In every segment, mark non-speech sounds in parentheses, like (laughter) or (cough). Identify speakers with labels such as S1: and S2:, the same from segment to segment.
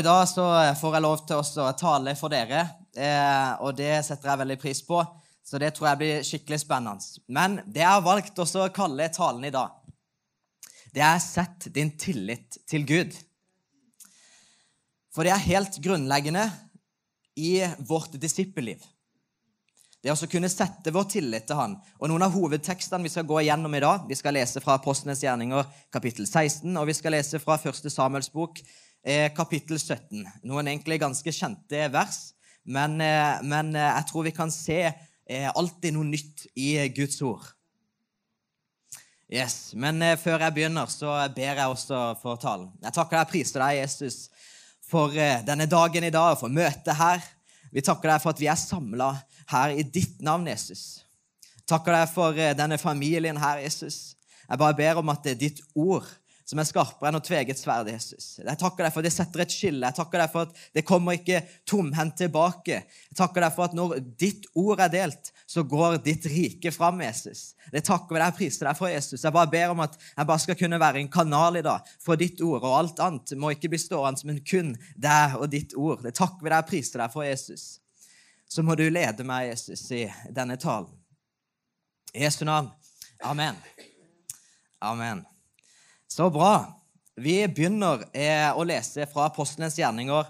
S1: i dag så får jeg lov til å tale for dere, eh, og det setter jeg veldig pris på. Så det tror jeg blir skikkelig spennende. Men det jeg har valgt også å kalle talen i dag, det er 'Sett din tillit til Gud'. For det er helt grunnleggende i vårt disippelliv. Det å kunne sette vår tillit til Han. Og Noen av hovedtekstene vi skal gå igjennom i dag Vi skal lese fra Apostlenes gjerninger kapittel 16, og vi skal lese fra Første Samuels bok kapittel 17. Noen egentlig ganske kjente vers, men, eh, men eh, jeg tror vi kan se eh, alltid noe nytt i Guds ord. Yes, Men eh, før jeg begynner, så ber jeg også for talen. Jeg takker deg priser deg, Jesus, for eh, denne dagen i dag og for møtet her. Vi takker deg for at vi er samla her i ditt navn, Jesus. Takker deg for eh, denne familien her, Jesus. Jeg bare ber om at ditt ord som er skarpere enn å tvege et sverd, Jesus. Jeg takker deg for at det setter et skille. Jeg takker deg for at det kommer ikke tomhendt tilbake. Jeg takker deg for at når ditt ord er delt, så går ditt rike fram, Jesus. Det takker vi deg og priser deg for, Jesus. Jeg bare ber om at jeg bare skal kunne være en kanal i dag for ditt ord, og alt annet må ikke bli stående, men kun deg og ditt ord. Det takker vi deg og priser deg for, Jesus. Så må du lede meg, Jesus, i denne talen. I Jesu navn. Amen. Amen. Så bra. Vi begynner eh, å lese fra Apostelens gjerninger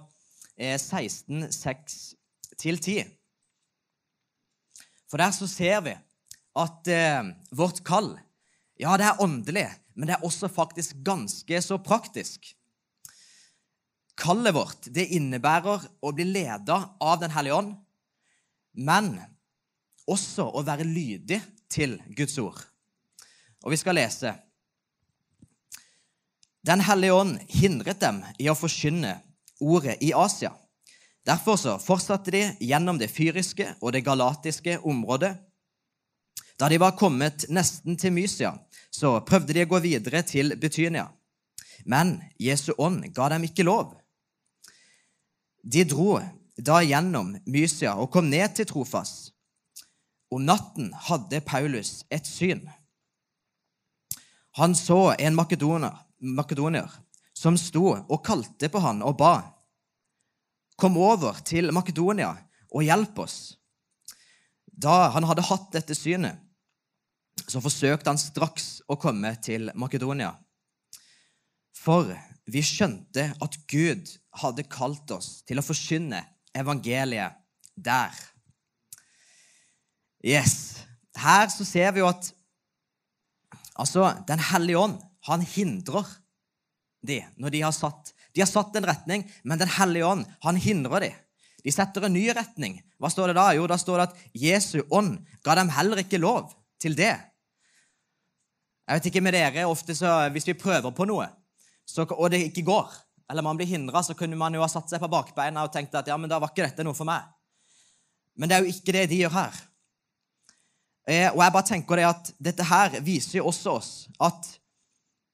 S1: eh, 16, 6-10. For der så ser vi at eh, vårt kall ja, det er åndelig, men det er også faktisk ganske så praktisk. Kallet vårt det innebærer å bli leda av Den hellige ånd, men også å være lydig til Guds ord. Og vi skal lese den hellige ånd hindret dem i å forkynne ordet i Asia. Derfor så fortsatte de gjennom det fyriske og det galatiske området. Da de var kommet nesten til Mysia, så prøvde de å gå videre til Betynia. Men Jesu ånd ga dem ikke lov. De dro da gjennom Mysia og kom ned til Trofas. Om natten hadde Paulus et syn. Han så en makedoner makedonier som sto og kalte på han og ba. Kom over til Makedonia og hjelp oss. Da han hadde hatt dette synet, så forsøkte han straks å komme til Makedonia. For vi skjønte at Gud hadde kalt oss til å forkynne evangeliet der. Yes. Her så ser vi jo at altså, Den hellige ånd han hindrer de når de har satt De har satt en retning, men Den hellige ånd han hindrer de. De setter en ny retning. Hva står det da? Jo, da står det at Jesu ånd ga dem heller ikke lov til det. Jeg vet ikke med dere, ofte så Hvis vi prøver på noe, så, og det ikke går, eller man blir hindra, så kunne man jo ha satt seg på bakbeina og tenkt at ja, men da var ikke dette noe for meg. Men det er jo ikke det de gjør her. Eh, og jeg bare tenker det at Dette her viser jo også oss at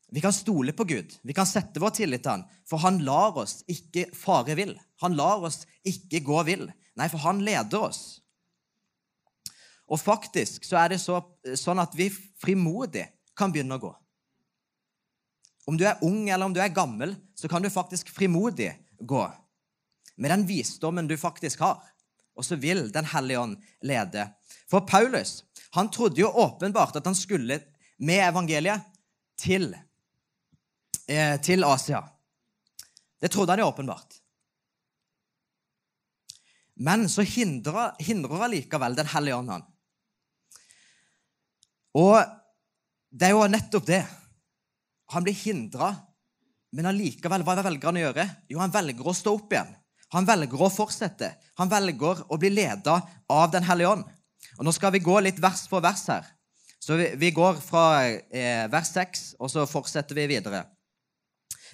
S1: vi kan stole på Gud. Vi kan sette vår tillit til han, for han lar oss ikke fare vill. Han lar oss ikke gå vill. Nei, for han leder oss. Og faktisk så er det så, sånn at vi frimodig kan begynne å gå. Om du er ung eller om du er gammel, så kan du faktisk frimodig gå. Med den visdommen du faktisk har. Og så vil Den hellige ånd lede. For Paulus han trodde jo åpenbart at han skulle med evangeliet til eh, til Asia. Det trodde han jo åpenbart. Men så hindrer, hindrer allikevel Den hellige ånd han. Og det er jo nettopp det. Han blir hindra, men allikevel, hva velger han å gjøre? Jo, han velger å stå opp igjen. Han velger å fortsette. Han velger å bli leda av Den hellige ånd. Og Nå skal vi gå litt vers for vers her. Så vi, vi går fra eh, vers 6, og så fortsetter vi videre.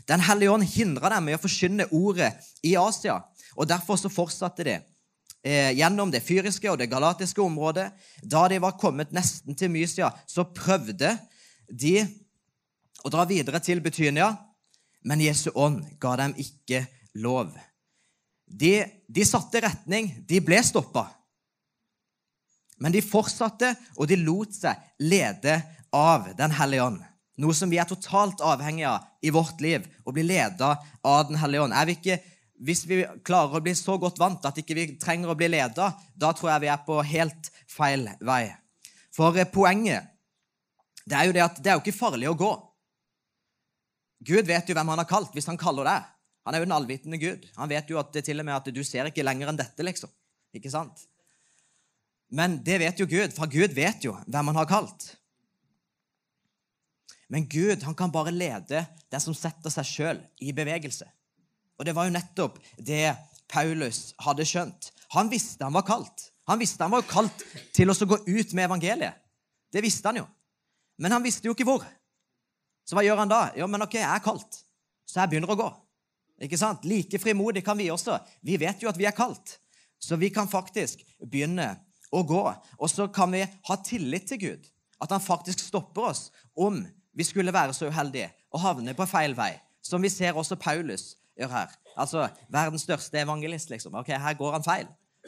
S1: Den hellige ånd hindra dem i å forkynne ordet i Asia. og Derfor så fortsatte de eh, gjennom det fyriske og det galatiske området. Da de var kommet nesten til Mysia, så prøvde de å dra videre til Betynia, men Jesu ånd ga dem ikke lov. De, de satte retning. De ble stoppa. Men de fortsatte, og de lot seg lede av Den hellige ånd. Noe som vi er totalt avhengige av i vårt liv, å bli leda av Den hellige ånd. Er vi ikke hvis vi klarer å bli så godt vant at ikke vi ikke trenger å bli leda, da tror jeg vi er på helt feil vei. For eh, poenget det er jo det at det er jo ikke farlig å gå. Gud vet jo hvem han har kalt, hvis han kaller deg. Han er jo den allvitende Gud. Han vet jo at det til og med at du ser ikke lenger enn dette, liksom. Ikke sant? Men det vet jo Gud, for Gud vet jo hvem han har kalt. Men Gud han kan bare lede den som setter seg sjøl i bevegelse. Og det var jo nettopp det Paulus hadde skjønt. Han visste han var kalt. Han visste han var kalt til å gå ut med evangeliet. Det visste han jo. Men han visste jo ikke hvor. Så hva gjør han da? Jo, men ok, jeg er kalt, så jeg begynner å gå. Ikke sant? Like frimodig kan vi også. Vi vet jo at vi er kalt, så vi kan faktisk begynne å gå. Og så kan vi ha tillit til Gud, at han faktisk stopper oss om vi skulle være så uheldige og havne på feil vei, som vi ser også Paulus gjør her. Altså verdens største evangelist, liksom. Ok, Her går han feil.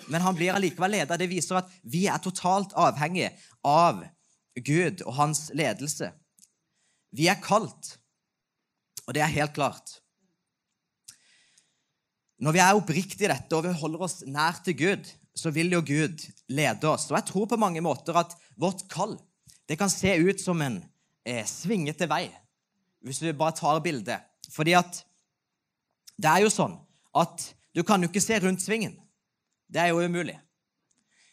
S1: Men han blir allikevel leder. Det viser at vi er totalt avhengige av Gud og hans ledelse. Vi er kalt, og det er helt klart. Når vi er oppriktige i dette og vi holder oss nær til Gud, så vil jo Gud lede oss. Og jeg tror på mange måter at vårt kall det kan se ut som en eh, svingete vei, hvis du bare tar bildet. Fordi at det er jo sånn at du kan jo ikke se rundt svingen. Det er jo umulig.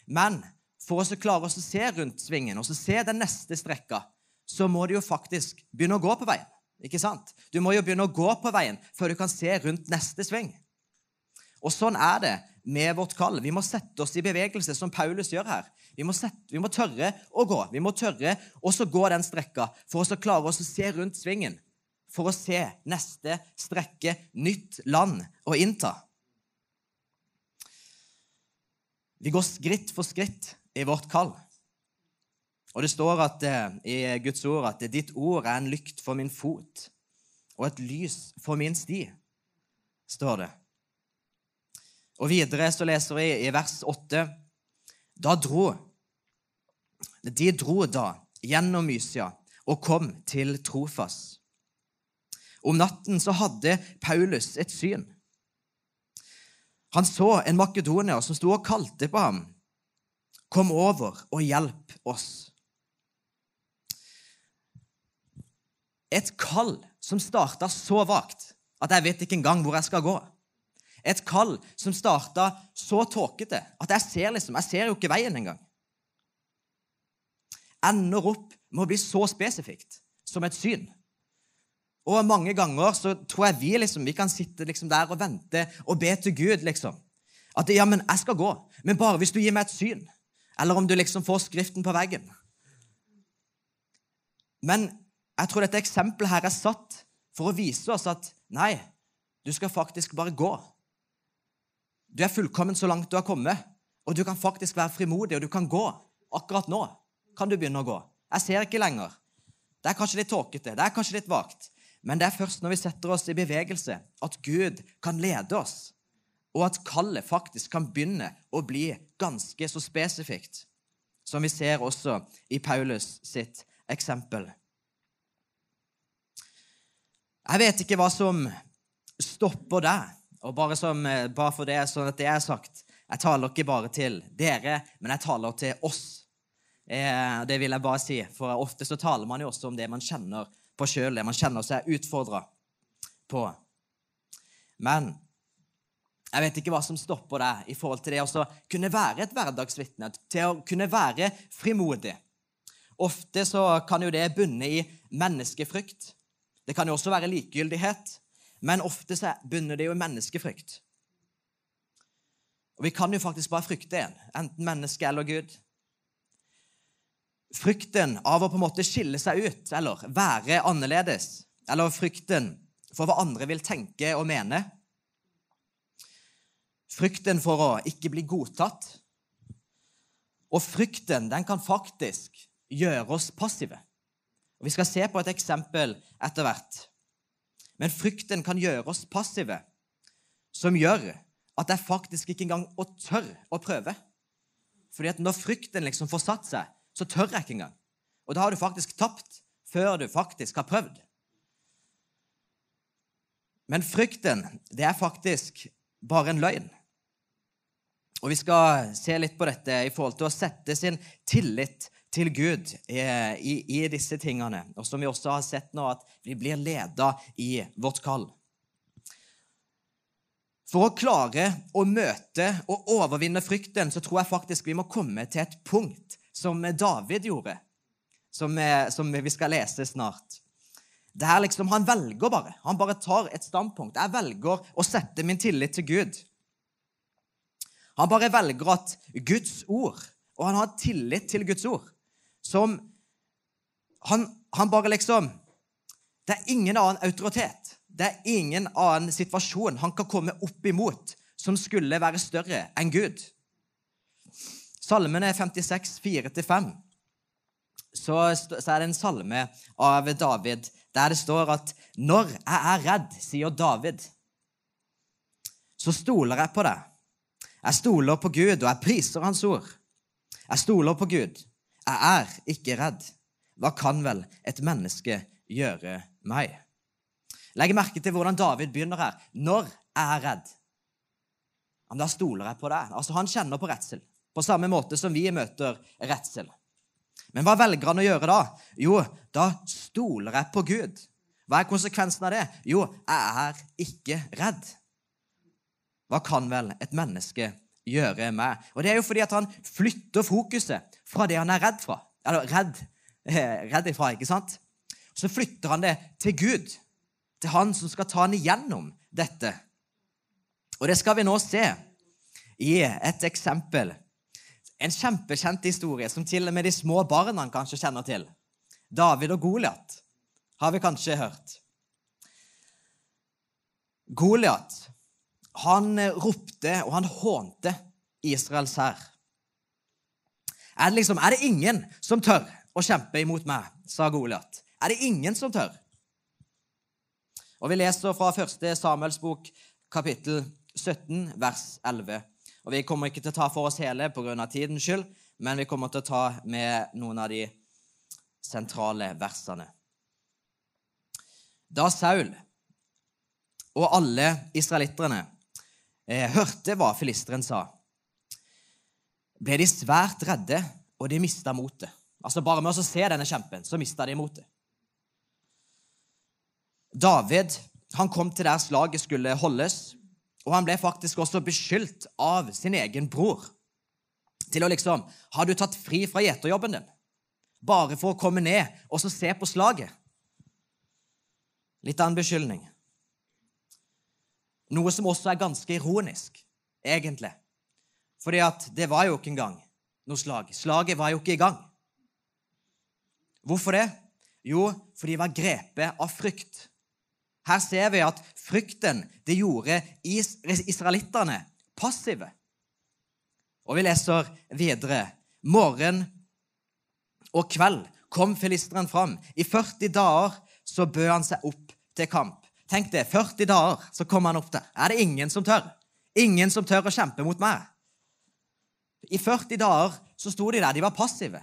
S1: Men for å klare å se rundt svingen og se den neste strekka, så må du jo faktisk begynne å gå på veien. Ikke sant? Du må jo begynne å gå på veien før du kan se rundt neste sving. Og sånn er det med vårt kall. Vi må sette oss i bevegelse, som Paulus gjør her. Vi må, sette, vi må tørre å gå. Vi må tørre også gå den strekka for å klare oss å se rundt svingen for å se neste strekke, nytt land å innta. Vi går skritt for skritt i vårt kall. Og det står at, eh, i Guds ord at 'ditt ord er en lykt for min fot og et lys for min sti', står det. Og videre så leser vi i vers 8 Da dro De dro da gjennom Mysia og kom til Trofas. Om natten så hadde Paulus et syn. Han så en makedonier som sto og kalte på ham. Kom over og hjelp oss. Et kall som starta så vagt at jeg vet ikke engang hvor jeg skal gå. Et kall som starta så tåkete at jeg ser liksom, jeg ser jo ikke veien engang. Ender opp med å bli så spesifikt som et syn. Og mange ganger så tror jeg vi liksom, vi kan sitte liksom der og vente og be til Gud. liksom. At ja, men jeg skal gå, men bare hvis du gir meg et syn. Eller om du liksom får skriften på veggen. Men jeg tror dette eksempelet her er satt for å vise oss at nei, du skal faktisk bare gå. Du er fullkommen så langt du har kommet, og du kan faktisk være frimodig, og du kan gå. Akkurat nå kan du begynne å gå. Jeg ser ikke lenger. Det er kanskje litt tåkete, det er kanskje litt vagt, men det er først når vi setter oss i bevegelse, at Gud kan lede oss, og at kallet faktisk kan begynne å bli ganske så spesifikt, som vi ser også i Paulus sitt eksempel. Jeg vet ikke hva som stopper deg. Og bare, som, bare for det, sånn at det er sagt, jeg taler ikke bare til dere, men jeg taler til oss. Eh, det vil jeg bare si, for ofte så taler man jo også om det man kjenner på sjøl, det man kjenner seg utfordra på. Men jeg vet ikke hva som stopper deg i forhold til det å kunne være et hverdagsvitne, til å kunne være frimodig. Ofte så kan jo det bunne i menneskefrykt. Det kan jo også være likegyldighet, men ofte så bunner det jo i menneskefrykt. Og Vi kan jo faktisk bare frykte en, enten menneske eller Gud frykten av å på en måte skille seg ut eller være annerledes, eller frykten for hva andre vil tenke og mene. Frykten for å ikke bli godtatt. Og frykten den kan faktisk gjøre oss passive. Og Vi skal se på et eksempel etter hvert. Men frykten kan gjøre oss passive, som gjør at jeg faktisk ikke engang tør å prøve. Fordi at når frykten liksom får satt seg, så tør jeg ikke engang. Og da har du faktisk tapt før du faktisk har prøvd. Men frykten, det er faktisk bare en løgn. Og Vi skal se litt på dette i forhold til å sette sin tillit til Gud eh, i, i disse tingene. Og som vi også har sett nå, at vi blir leda i vårt kall. For å klare å møte og overvinne frykten så tror jeg faktisk vi må komme til et punkt som David gjorde, som, som vi skal lese snart. Det er liksom, Han velger bare. Han bare tar et standpunkt. Jeg velger å sette min tillit til Gud. Han bare velger at Guds ord, og han har tillit til Guds ord, som han, han bare liksom Det er ingen annen autoritet det er ingen annen situasjon han kan komme opp imot som skulle være større enn Gud. Salmene 56, 4-5, så, så er det en salme av David der det står at 'Når jeg er redd', sier David, 'så stoler jeg på deg'. Jeg stoler på Gud, og jeg priser Hans ord. Jeg stoler på Gud. Jeg er ikke redd. Hva kan vel et menneske gjøre meg? Legg merke til hvordan David begynner her. Når jeg er redd. men da stoler jeg på deg. Altså, Han kjenner på redsel, på samme måte som vi møter redsel. Men hva velger han å gjøre da? Jo, da stoler jeg på Gud. Hva er konsekvensen av det? Jo, jeg er ikke redd. Hva kan vel et menneske gjøre med? Og Det er jo fordi at han flytter fokuset fra det han er redd fra. Eller redd, eh, redd ifra, ikke sant? Så flytter han det til Gud til han som skal ta han igjennom dette. Og det skal vi nå se i et eksempel. En kjempekjent historie som til og med de små barna kanskje kjenner til. David og Goliat har vi kanskje hørt. Goliat, han ropte og han hånte Israels hær. Er, liksom, er det ingen som tør å kjempe imot meg? sa Goliat. Er det ingen som tør? Og Vi leser fra 1. Samuels bok, kapittel 17, vers 11. Og Vi kommer ikke til å ta for oss hele pga. tidens skyld, men vi kommer til å ta med noen av de sentrale versene. Da Saul og alle israelitterne eh, hørte hva filisteren sa, ble de svært redde, og de mista motet. Altså Bare med å se denne kjempen, så mista de motet. David han kom til der slaget skulle holdes, og han ble faktisk også beskyldt av sin egen bror til å liksom Har du tatt fri fra gjeterjobben din? Bare for å komme ned og så se på slaget? Litt av en beskyldning. Noe som også er ganske ironisk, egentlig. Fordi at det var jo ikke engang noe slag. Slaget var jo ikke i gang. Hvorfor det? Jo, fordi de var grepet av frykt. Her ser vi at frykten det gjorde israelittene passive. Og vi leser videre. Morgen og kveld kom filisteren fram. I 40 dager så bød han seg opp til kamp. Tenk det, 40 dager så kom han opp der. Er det ingen som tør? Ingen som tør å kjempe mot meg? I 40 dager så sto de der. De var passive.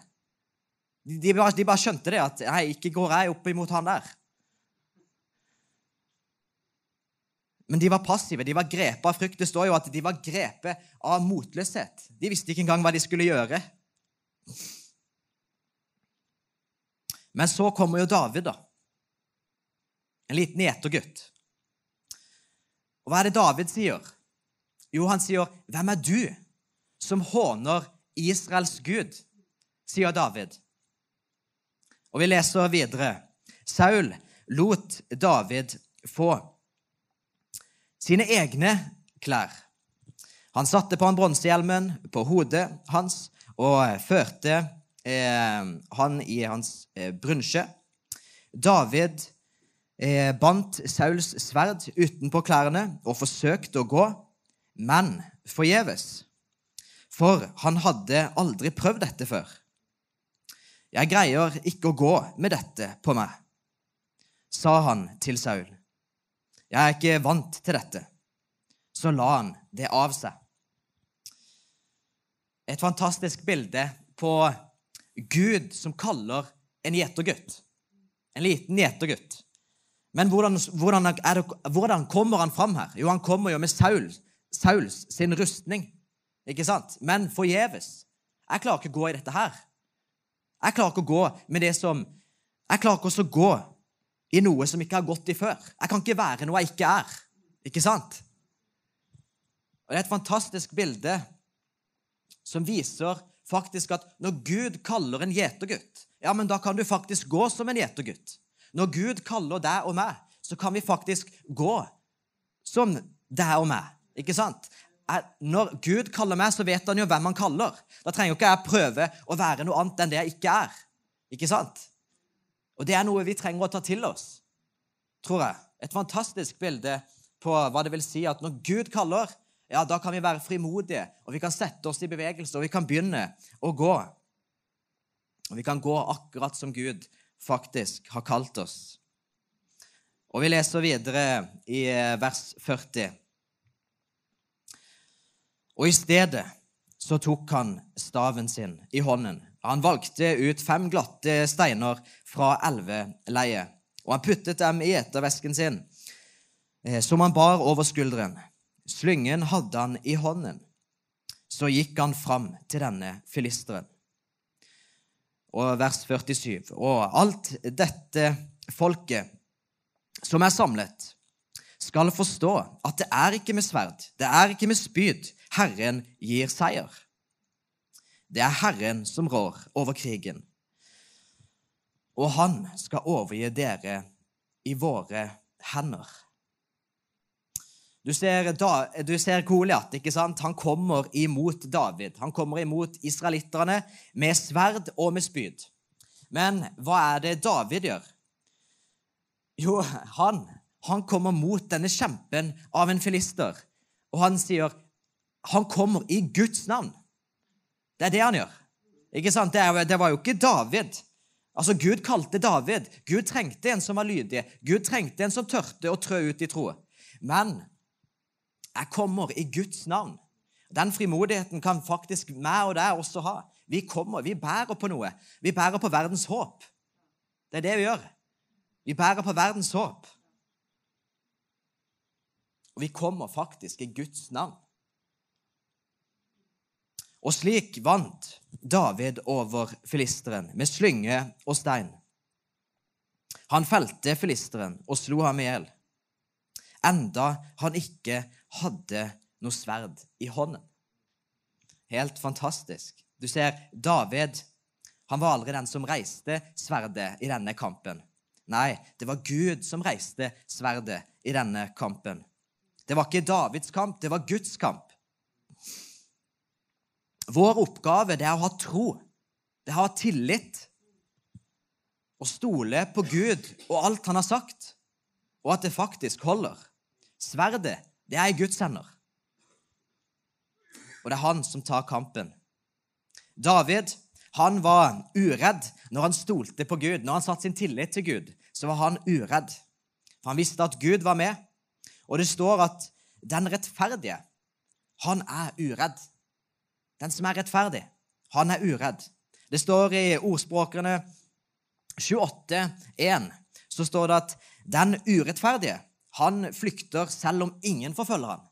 S1: De, bare, de bare, skjønte det at nei, ikke går jeg opp imot han der. Men de var passive, de var grepet av frykt. Det står jo at de var grepet av motløshet. De visste ikke engang hva de skulle gjøre. Men så kommer jo David, da. En liten gjetergutt. Og hva er det David sier? Jo, han sier, 'Hvem er du som håner Israels Gud?' sier David. Og vi leser videre. Saul lot David få sine egne klær. Han satte på han bronsehjelmen på hodet hans og førte eh, han i hans eh, brunsje. David eh, bandt Sauls sverd utenpå klærne og forsøkte å gå, men forgjeves. For han hadde aldri prøvd dette før. Jeg greier ikke å gå med dette på meg, sa han til Saul. Jeg er ikke vant til dette. Så la han det av seg. Et fantastisk bilde på Gud som kaller en gjetergutt. En liten gjetergutt. Men hvordan, hvordan, det, hvordan, kommer han fram her? Jo, han kommer jo med Saul Sauls sin rustning, ikke sant? men forgjeves. Jeg klarer ikke å gå i dette her. Jeg klarer ikke å gå med det som Jeg klarer ikke å gå i noe som ikke har gått i før. Jeg kan ikke være noe jeg ikke er. Ikke sant? Og Det er et fantastisk bilde som viser faktisk at når Gud kaller en gjetergutt, ja, men da kan du faktisk gå som en gjetergutt. Når Gud kaller deg og meg, så kan vi faktisk gå som deg og meg. Ikke sant? Når Gud kaller meg, så vet han jo hvem han kaller. Da trenger ikke jeg prøve å være noe annet enn det jeg ikke er. Ikke sant? Og det er noe vi trenger å ta til oss, tror jeg. Et fantastisk bilde på hva det vil si at når Gud kaller, ja, da kan vi være frimodige, og vi kan sette oss i bevegelse, og vi kan begynne å gå. Og vi kan gå akkurat som Gud faktisk har kalt oss. Og vi leser videre i eh, vers 40. Og i stedet så tok han staven sin i hånden. Han valgte ut fem glatte steiner fra elveleiet, og han puttet dem i etervesken sin, eh, som han bar over skulderen. Slyngen hadde han i hånden. Så gikk han fram til denne filisteren. Og vers 47. Og alt dette folket som er samlet, skal forstå at det er ikke med sverd, det er ikke med spyd, Herren gir seier. Det er Herren som rår over krigen. Og han skal overgi dere i våre hender. Du ser, du ser Goliat, ikke sant? Han kommer imot David. Han kommer imot israelitterne med sverd og med spyd. Men hva er det David gjør? Jo, han, han kommer mot denne kjempen av en filister, og han sier han kommer i Guds navn. Det er det han gjør. Ikke sant? Det, det var jo ikke David. Altså, Gud kalte David. Gud trengte en som var lydig. Gud trengte en som tørte å trø ut i tro. Men jeg kommer i Guds navn. Den frimodigheten kan faktisk meg og deg også ha. Vi kommer, vi bærer på noe. Vi bærer på verdens håp. Det er det vi gjør. Vi bærer på verdens håp. Og vi kommer faktisk i Guds navn. Og slik vant David over filisteren med slynge og stein. Han felte filisteren og slo ham i hjel, enda han ikke hadde noe sverd i hånden. Helt fantastisk. Du ser, David han var aldri den som reiste sverdet i denne kampen. Nei, det var Gud som reiste sverdet i denne kampen. Det var ikke Davids kamp, det var Guds kamp. Vår oppgave det er å ha tro. Det er å ha tillit. Å stole på Gud og alt han har sagt, og at det faktisk holder. Sverdet, det er i Guds hender. Og det er han som tar kampen. David han var uredd når han stolte på Gud. Når han satte sin tillit til Gud, så var han uredd. For han visste at Gud var med. Og det står at den rettferdige, han er uredd. Den som er rettferdig, han er uredd. Det står i ordspråkene 28,1 så står det at den urettferdige, han flykter selv om ingen forfølger han.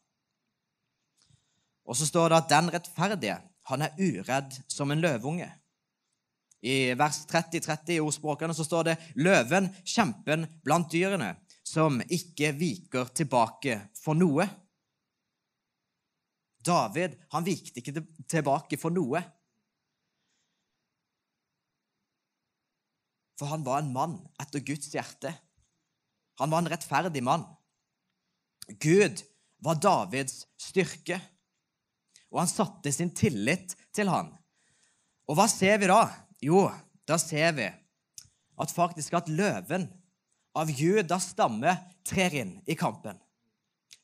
S1: Og så står det at den rettferdige, han er uredd som en løveunge. I vers 30-30 i ordspråkene så står det løven, kjempen blant dyrene, som ikke viker tilbake for noe. David han vikte ikke tilbake for noe. For han var en mann etter Guds hjerte. Han var en rettferdig mann. Gud var Davids styrke, og han satte sin tillit til han. Og hva ser vi da? Jo, da ser vi at faktisk at løven av Judas stamme trer inn i kampen.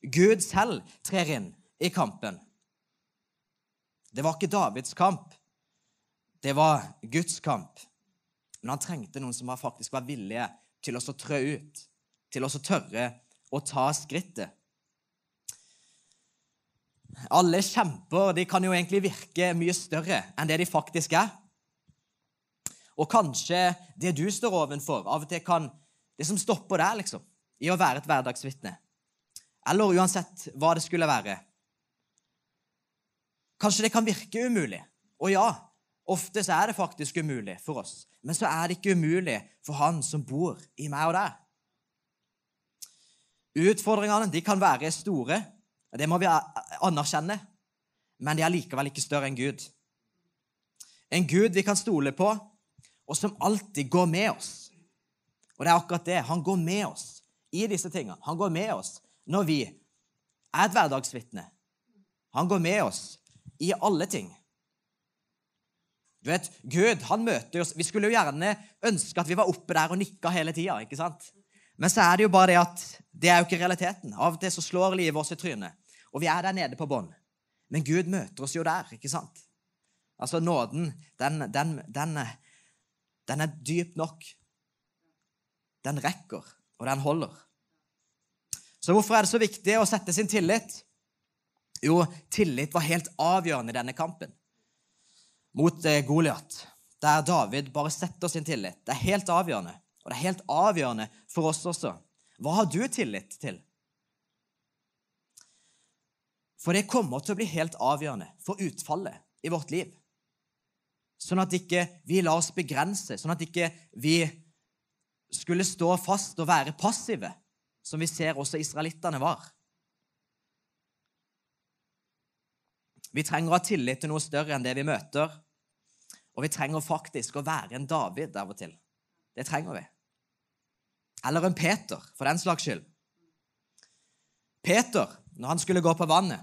S1: Gud selv trer inn i kampen. Det var ikke Davids kamp. Det var Guds kamp. Men han trengte noen som faktisk var villige til å trø ut, til å tørre å ta skrittet. Alle kjemper de kan jo egentlig virke mye større enn det de faktisk er. Og kanskje det du står ovenfor, av og til kan Det som stopper deg, liksom, i å være et hverdagsvitne, eller uansett hva det skulle være, Kanskje det kan virke umulig. Og ja, ofte så er det faktisk umulig for oss. Men så er det ikke umulig for han som bor i meg og deg. Utfordringene de kan være store, det må vi anerkjenne, men de er likevel ikke større enn Gud. En Gud vi kan stole på, og som alltid går med oss. Og det er akkurat det. Han går med oss i disse tingene. Han går med oss når vi er et hverdagsvitne. Han går med oss i alle ting. Du vet, Gud han møter oss Vi skulle jo gjerne ønske at vi var oppe der og nikka hele tida. Men så er det jo bare det at det er jo ikke realiteten. Av og til så slår livet oss i trynet, og vi er der nede på bånn. Men Gud møter oss jo der, ikke sant? Altså, nåden, den, den, den, den er dyp nok. Den rekker, og den holder. Så hvorfor er det så viktig å sette sin tillit? Jo, tillit var helt avgjørende i denne kampen mot eh, Goliat, der David bare setter sin tillit. Det er helt avgjørende. Og det er helt avgjørende for oss også. Hva har du tillit til? For det kommer til å bli helt avgjørende for utfallet i vårt liv. Sånn at ikke vi lar oss begrense, sånn at ikke vi skulle stå fast og være passive, som vi ser også israelittene var. Vi trenger å ha tillit til noe større enn det vi møter. Og vi trenger faktisk å være en David av og til. Det trenger vi. Eller en Peter, for den slags skyld. Peter, når han skulle gå på vannet,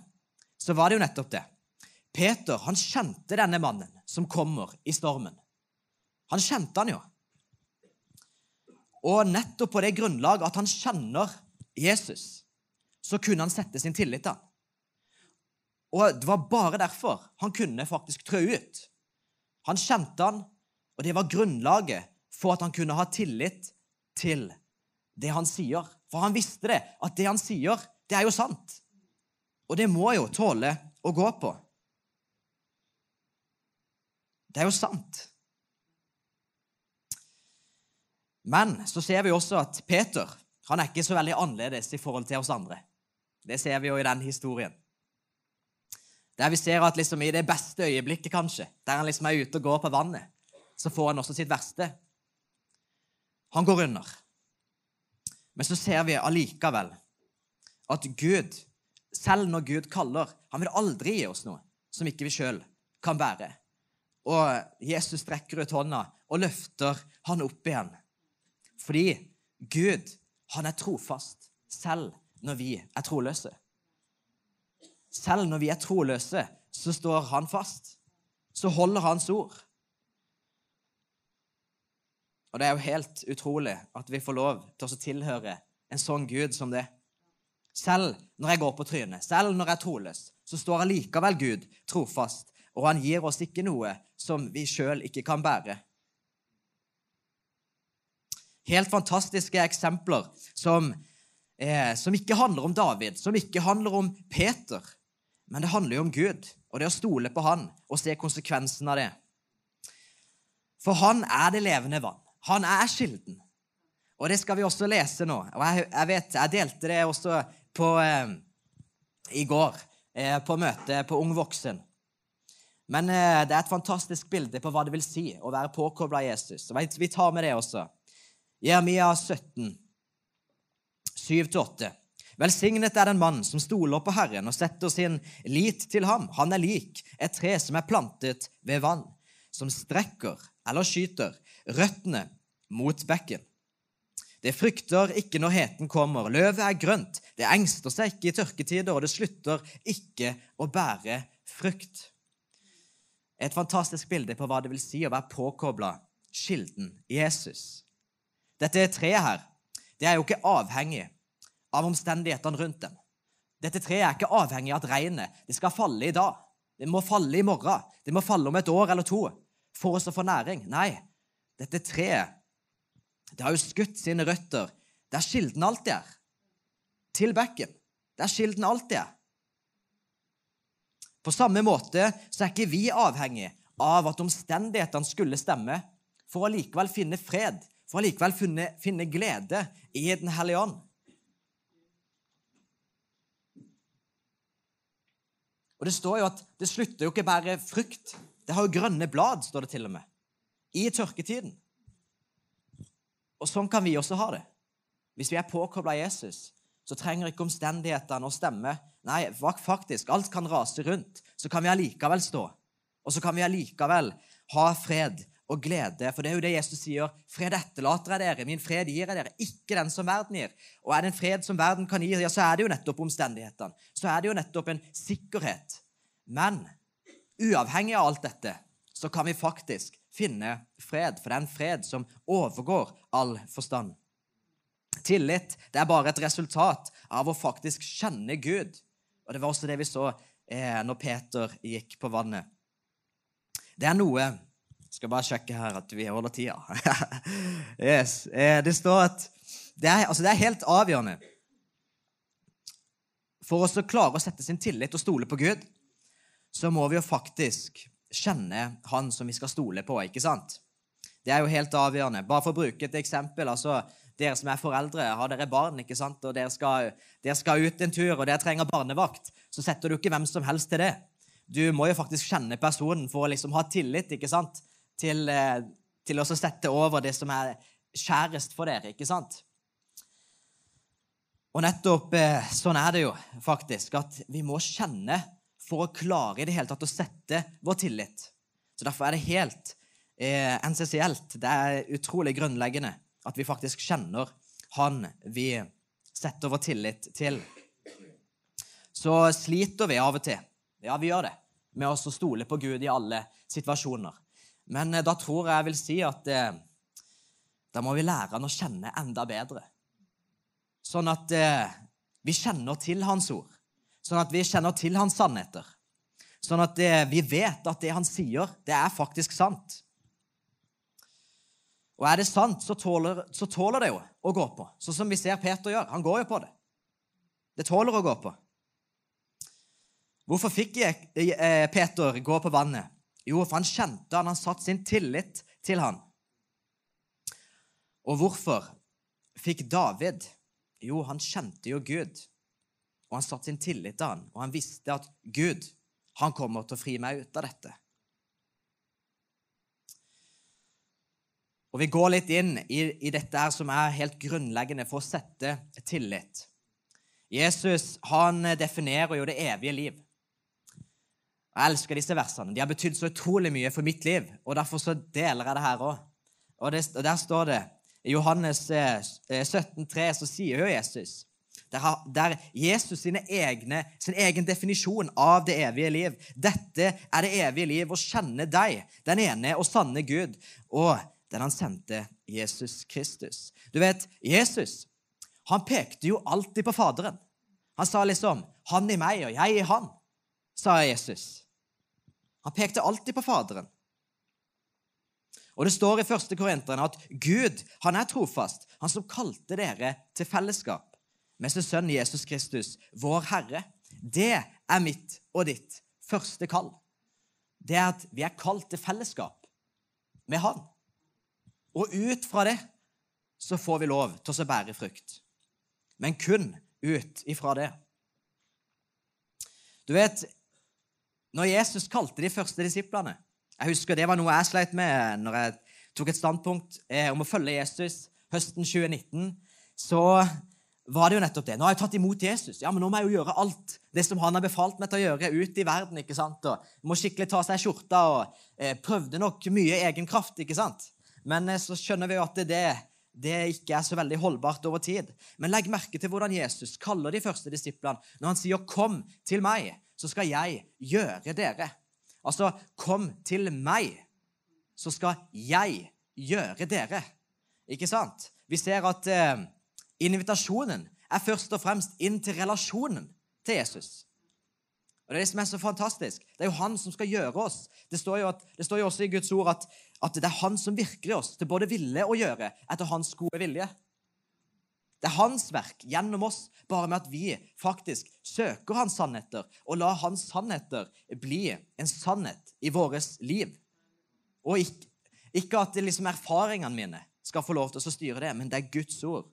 S1: så var det jo nettopp det. Peter han kjente denne mannen som kommer i stormen. Han kjente han jo. Og nettopp på det grunnlag at han kjenner Jesus, så kunne han sette sin tillit til ham. Og det var bare derfor han kunne faktisk trø ut. Han kjente han, og det var grunnlaget for at han kunne ha tillit til det han sier. For han visste det, at det han sier, det er jo sant. Og det må jo tåle å gå på. Det er jo sant. Men så ser vi også at Peter han er ikke så veldig annerledes i forhold til oss andre. Det ser vi jo i den historien. Der vi ser at liksom i det beste øyeblikket, kanskje, der han liksom er ute og går på vannet, så får han også sitt verste. Han går under. Men så ser vi allikevel at Gud, selv når Gud kaller Han vil aldri gi oss noe som ikke vi sjøl kan bære. Og Jesus strekker ut hånda og løfter han opp igjen. Fordi Gud, han er trofast selv når vi er troløse. Selv når vi er troløse, så står han fast. Så holder hans ord. Og det er jo helt utrolig at vi får lov til å tilhøre en sånn Gud som det. Selv når jeg går på trynet, selv når jeg er troløs, så står allikevel Gud trofast, og han gir oss ikke noe som vi sjøl ikke kan bære. Helt fantastiske eksempler som, eh, som ikke handler om David, som ikke handler om Peter, men det handler jo om Gud og det å stole på han og se konsekvensen av det. For han er det levende vann. Han er kilden. Og det skal vi også lese nå. Og jeg, jeg vet, jeg delte det også på, eh, i går eh, på møtet på Ung voksen. Men eh, det er et fantastisk bilde på hva det vil si å være påkobla Jesus. Og vi tar med det også. Jeremia 17, 7-8. Velsignet er den mann som stoler på Herren og setter sin lit til ham. Han er lik et tre som er plantet ved vann, som strekker eller skyter røttene mot bekken. Det frykter ikke når heten kommer. Løvet er grønt, det engster seg ikke i tørketider, og det slutter ikke å bære frukt. Et fantastisk bilde på hva det vil si å være påkobla kilden Jesus. Dette treet her det er jo ikke avhengig av omstendighetene rundt dem. Dette treet er ikke avhengig av at regnet det skal falle i dag. Det må falle i morgen. Det må falle om et år eller to for oss å få næring. Nei, dette treet det har jo skutt sine røtter der kilden alltid er. Til bekken. Der kilden alltid er. På samme måte så er ikke vi avhengig av at omstendighetene skulle stemme, for å likevel finne fred, for å likevel finne, finne glede i Den hellige ånd. Og det står jo at det slutter jo ikke bare frukt. Det har jo grønne blad, står det til og med. I tørketiden. Og sånn kan vi også ha det. Hvis vi er påkobla Jesus, så trenger ikke omstendighetene å stemme. Nei, faktisk, alt kan rase rundt. Så kan vi allikevel stå. Og så kan vi allikevel ha fred og glede. For det er jo det Jesus sier. Fred etterlater jeg dere, min fred gir jeg dere. Ikke den som verden gir. Og er det en fred som verden kan gi, ja, så er det jo nettopp omstendighetene. Så er det jo nettopp en sikkerhet. Men uavhengig av alt dette, så kan vi faktisk finne fred. For det er en fred som overgår all forstand. Tillit det er bare et resultat av å faktisk kjenne Gud. Og Det var også det vi så eh, når Peter gikk på vannet. Det er noe jeg skal bare sjekke her at vi holder tida. (laughs) yes. Eh, det står at det er, altså det er helt avgjørende for oss å klare å sette sin tillit og stole på Gud, så må vi jo faktisk kjenne Han som vi skal stole på. ikke sant? Det er jo helt avgjørende. Bare for å bruke et eksempel. altså Dere som er foreldre, har dere barn, ikke sant? og dere skal, dere skal ut en tur, og dere trenger barnevakt, så setter du ikke hvem som helst til det. Du må jo faktisk kjenne personen for å liksom ha tillit ikke sant? til, eh, til å sette over det som er kjærest for dere. ikke sant? Og nettopp eh, sånn er det jo faktisk, at vi må kjenne for å klare i det hele tatt å sette vår tillit. Så Derfor er det helt eh, essensielt, det er utrolig grunnleggende, at vi faktisk kjenner Han vi setter vår tillit til. Så sliter vi av og til, ja, vi gjør det, med å stole på Gud i alle situasjoner. Men eh, da tror jeg jeg vil si at eh, da må vi lære han å kjenne enda bedre. Sånn at eh, vi kjenner til Hans ord. Sånn at vi kjenner til Hans sannheter. Sånn at det, vi vet at det han sier, det er faktisk sant. Og er det sant, så tåler, så tåler det jo å gå på. Sånn som vi ser Peter gjør. Han går jo på det. Det tåler å gå på. Hvorfor fikk eh, Peter gå på vannet? Jo, for han kjente han, han satt sin tillit til han. Og hvorfor fikk David? Jo, han kjente jo Gud, og han satte sin tillit til han, og han visste at Gud, han kommer til å fri meg ut av dette. Og Vi går litt inn i, i dette her som er helt grunnleggende for å sette tillit. Jesus han definerer jo det evige liv. Jeg elsker disse versene. De har betydd så utrolig mye for mitt liv, og derfor så deler jeg det her òg. Og, og, der står det i Johannes 17,3 eh, så sier jo Jesus der, Jesus egne, sin egen definisjon av det evige liv. Dette er det evige liv, å kjenne deg, den ene og sanne Gud, og den han sendte, Jesus Kristus. Du vet, Jesus han pekte jo alltid på Faderen. Han sa liksom 'Han i meg, og jeg i han', sa Jesus. Han pekte alltid på Faderen. Og Det står i 1. Korinteren at Gud han er trofast, han som kalte dere til fellesskap med sin sønn Jesus Kristus, vår Herre. Det er mitt og ditt første kall. Det er at vi er kalt til fellesskap med Han. Og ut fra det så får vi lov til å bære frukt. Men kun ut ifra det. Du vet, når Jesus kalte de første disiplene Jeg husker Det var noe jeg sleit med når jeg tok et standpunkt eh, om å følge Jesus høsten 2019. Så var det jo nettopp det. Nå har jeg tatt imot Jesus. Ja, men nå må jeg jo gjøre alt det som han har befalt meg til å gjøre ute i verden. ikke sant? Og Må skikkelig ta seg skjorta og eh, prøvde nok mye egen kraft. ikke sant? Men eh, så skjønner vi jo at det, det ikke er så veldig holdbart over tid. Men legg merke til hvordan Jesus kaller de første disiplene når han sier 'kom til meg' så skal jeg gjøre dere. Altså, kom til meg, så skal jeg gjøre dere. Ikke sant? Vi ser at eh, invitasjonen er først og fremst inn til relasjonen til Jesus. Og Det er det som er så fantastisk. Det er jo han som skal gjøre oss. Det står jo, at, det står jo også i Guds ord at, at det er han som virker i oss til både ville og gjøre etter hans gode vilje. Det er hans verk gjennom oss, bare med at vi faktisk søker hans sannheter og lar hans sannheter bli en sannhet i vårt liv. Og ikke, ikke at liksom erfaringene mine skal få lov til å styre det, men det er Guds ord.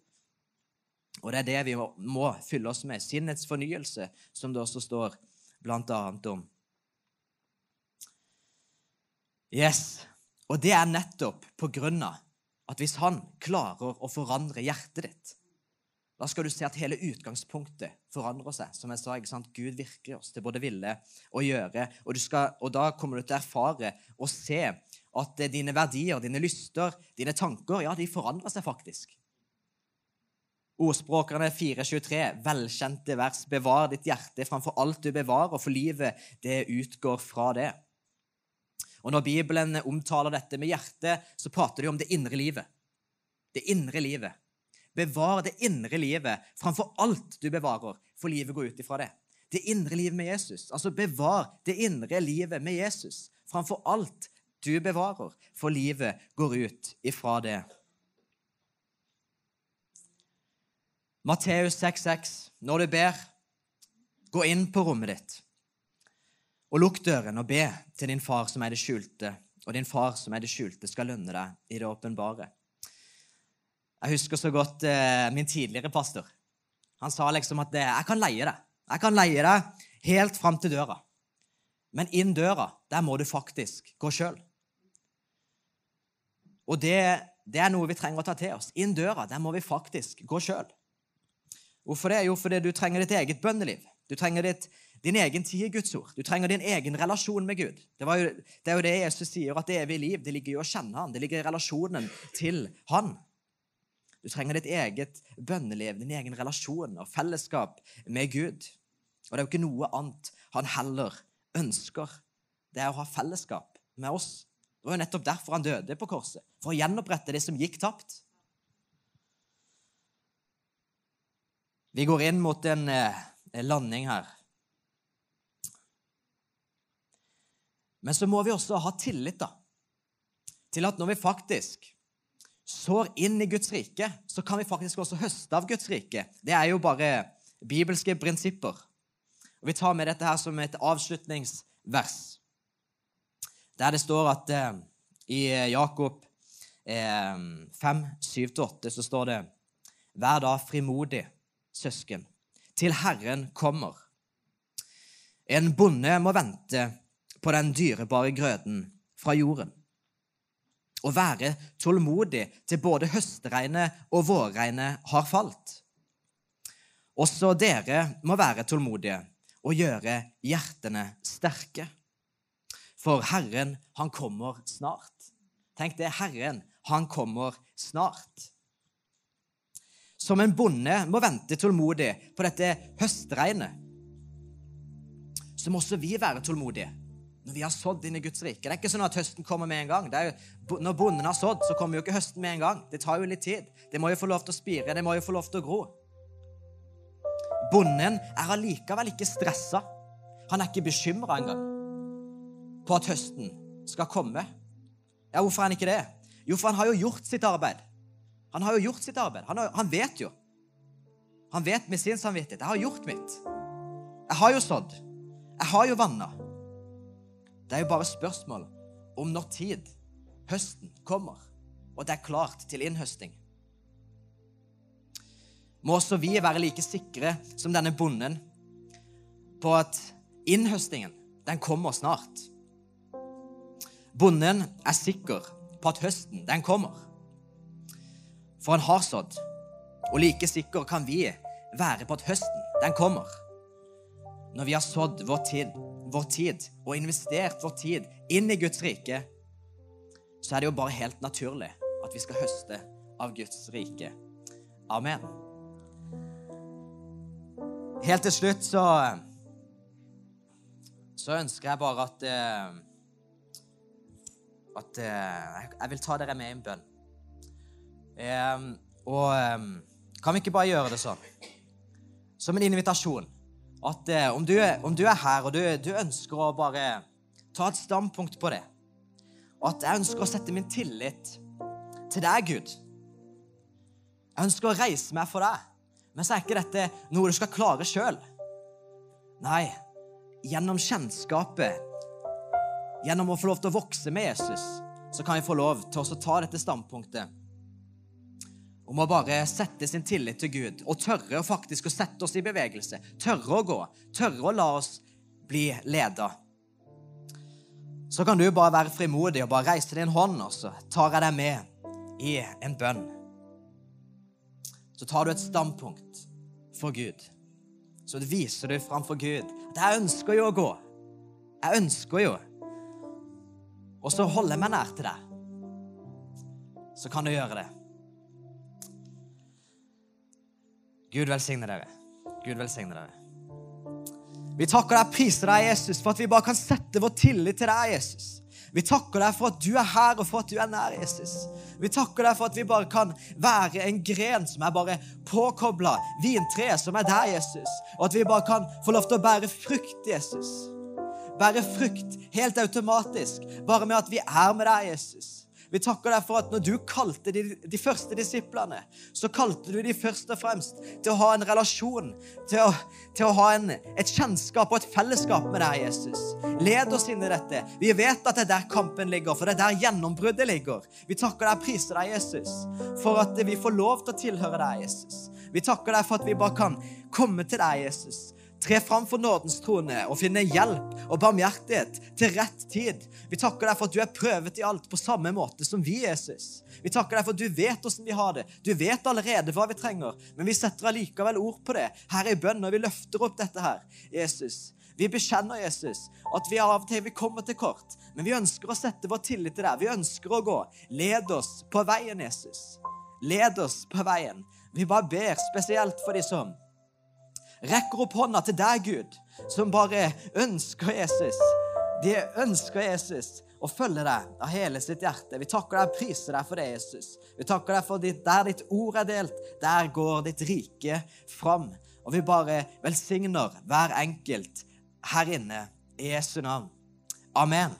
S1: Og det er det vi må, fylle oss med. Sinnets fornyelse, som det også står blant annet om. Yes, Og det er nettopp på grunn av at hvis han klarer å forandre hjertet ditt, da skal du se at hele utgangspunktet forandrer seg. Som jeg sa, ikke sant? Gud virker oss til både ville og gjøre. Og, skal, og da kommer du til å erfare og se at dine verdier, dine lyster, dine tanker, ja, de forandrer seg faktisk. Ordspråkerne 4.23, velkjente vers. Bevar ditt hjerte framfor alt du bevarer, for livet, det utgår fra det. Og Når Bibelen omtaler dette med hjertet, så prater de om det indre livet. Det indre livet. Bevar det indre livet framfor alt du bevarer, for livet går ut ifra det. Det indre livet med Jesus. Altså bevar det indre livet med Jesus framfor alt du bevarer, for livet går ut ifra det. Matteus 6,6. Når du ber, gå inn på rommet ditt og lukk døren og be til din far som er det skjulte, og din far som er det skjulte, skal lønne deg i det åpenbare. Jeg husker så godt eh, min tidligere pastor. Han sa liksom at 'jeg kan leie deg'. Jeg kan leie deg helt fram til døra. Men inn døra, der må du faktisk gå sjøl. Og det, det, er noe vi trenger å ta til oss. Inn døra, der må vi faktisk gå sjøl. Hvorfor det? Jo, fordi du trenger ditt eget bønneliv. Du trenger ditt, din egen tid i Guds ord. Du trenger din egen relasjon med Gud. Det, jo, det, er jo det Jesus sier, at det evige liv det ligger i å kjenne han. Det ligger i relasjonen til han. Du trenger ditt eget bønneliv, din egen relasjon og fellesskap med Gud. Og det er jo ikke noe annet han heller ønsker. Det er å ha fellesskap med oss. Det var jo nettopp derfor han døde på korset. For å gjenopprette det som gikk tapt. Vi går inn mot en eh, landing her. Men så må vi også ha tillit da, til at når vi faktisk sår inn i Guds rike, så kan vi faktisk også høste av Guds rike. Det er jo bare bibelske prinsipper. Og Vi tar med dette her som et avslutningsvers, der det står at eh, i Jakob eh, 5, 7-8 så står det Vær da frimodig søsken, til Herren kommer. En bonde må vente på den dyrebare grøden fra jorden og være tålmodig til både høstregnet og vårregnet har falt. Også dere må være tålmodige og gjøre hjertene sterke. For Herren, han kommer snart. Tenk det, Herren, han kommer snart som en bonde må vente tålmodig på dette høstregnet, så må også vi være tålmodige når vi har sådd inn i Guds rike. Det er ikke sånn at høsten kommer med en gang. Jo, når bonden har sådd, så kommer jo ikke høsten med en gang. Det tar jo litt tid. Det må jo få lov til å spire, det må jo få lov til å gro. Bonden er allikevel ikke stressa. Han er ikke bekymra engang på at høsten skal komme. Ja, Hvorfor er han ikke det? Jo, for han har jo gjort sitt arbeid. Han har jo gjort sitt arbeid. Han, har, han vet jo. Han vet med sin samvittighet. 'Jeg har gjort mitt. Jeg har jo sådd. Jeg har jo vanna.' Det er jo bare spørsmål om når tid høsten kommer, og det er klart til innhøsting. Må også vi være like sikre som denne bonden på at innhøstingen, den kommer snart. Bonden er sikker på at høsten, den kommer. For han har sådd. Og like sikker kan vi være på at høsten, den kommer. Når vi har sådd vår tid, vår tid og investert vår tid inn i Guds rike, så er det jo bare helt naturlig at vi skal høste av Guds rike. Amen. Helt til slutt så så ønsker jeg bare at eh, at eh, jeg vil ta dere med i en bønn. Um, og um, kan vi ikke bare gjøre det sånn? Som en invitasjon. At uh, om, du, om, du, er her, og du, du, ønsker å bare ta et standpunkt på det Og at jeg ønsker å sette min tillit til deg, Gud. Jeg ønsker å reise meg for deg. Men så er ikke dette noe du skal klare sjøl. Nei, gjennom kjennskapet, gjennom å få lov til å vokse med Jesus, så kan vi få lov til å ta dette standpunktet om å bare sette sin tillit til Gud og tørre faktisk å sette oss i bevegelse. Tørre å gå. Tørre å la oss bli leda, så kan du bare være frimodig og bare reise din hånd, og så tar jeg deg med i en bønn. Så tar du et standpunkt for Gud. Så viser du framfor Gud at jeg ønsker jo å gå. Jeg ønsker jo. Og så holder jeg meg nær til deg. Så kan du gjøre det. Gud velsigne dere. Gud velsigne dere. Vi takker deg priser deg, Jesus, for at vi bare kan sette vår tillit til deg, Jesus. Vi takker deg for at du er her, og for at du er nær, Jesus. Vi takker deg for at vi bare kan være en gren som er bare påkobla vintreet som er der, Jesus. Og at vi bare kan få lov til å bære frukt, Jesus. Bære frukt helt automatisk, bare med at vi er med deg, Jesus. Vi takker deg for at når du kalte de, de, første disiplene, så kalte du de først og fremst til å ha en relasjon, til å, til å ha en, et kjennskap og et fellesskap med deg, Jesus. Led oss inn i dette. Vi vet at det er der kampen ligger, for det er der gjennombruddet ligger. Vi takker deg og priser deg, Jesus, for at vi får lov til å tilhøre deg, Jesus. Vi takker deg for at vi bare kan komme til deg, Jesus tre fram for nådens trone og finne hjelp og barmhjertighet til rett tid. Vi takker deg for at du er prøvet i alt på samme måte som vi, Jesus. Vi takker deg for at du vet hvordan vi har det. Du vet allerede hva vi trenger, men vi setter allikevel ord på det her i bønn, og vi løfter opp dette her, Jesus. Vi bekjenner Jesus, at vi av og til vi kommer til kort, men vi ønsker å sette vår tillit til deg. Vi ønsker å gå. Led oss på veien, Jesus. Led oss på veien. Vi bare ber spesielt for de som rekker opp hånda til deg, Gud, som bare ønsker Jesus. De ønsker Jesus og følger deg av hele sitt hjerte. Vi takker deg og priser deg for det, Jesus. Vi takker deg for ditt, der ditt ord er delt, der går ditt rike fram. Og vi bare velsigner hver enkelt her inne i Jesu navn. Amen.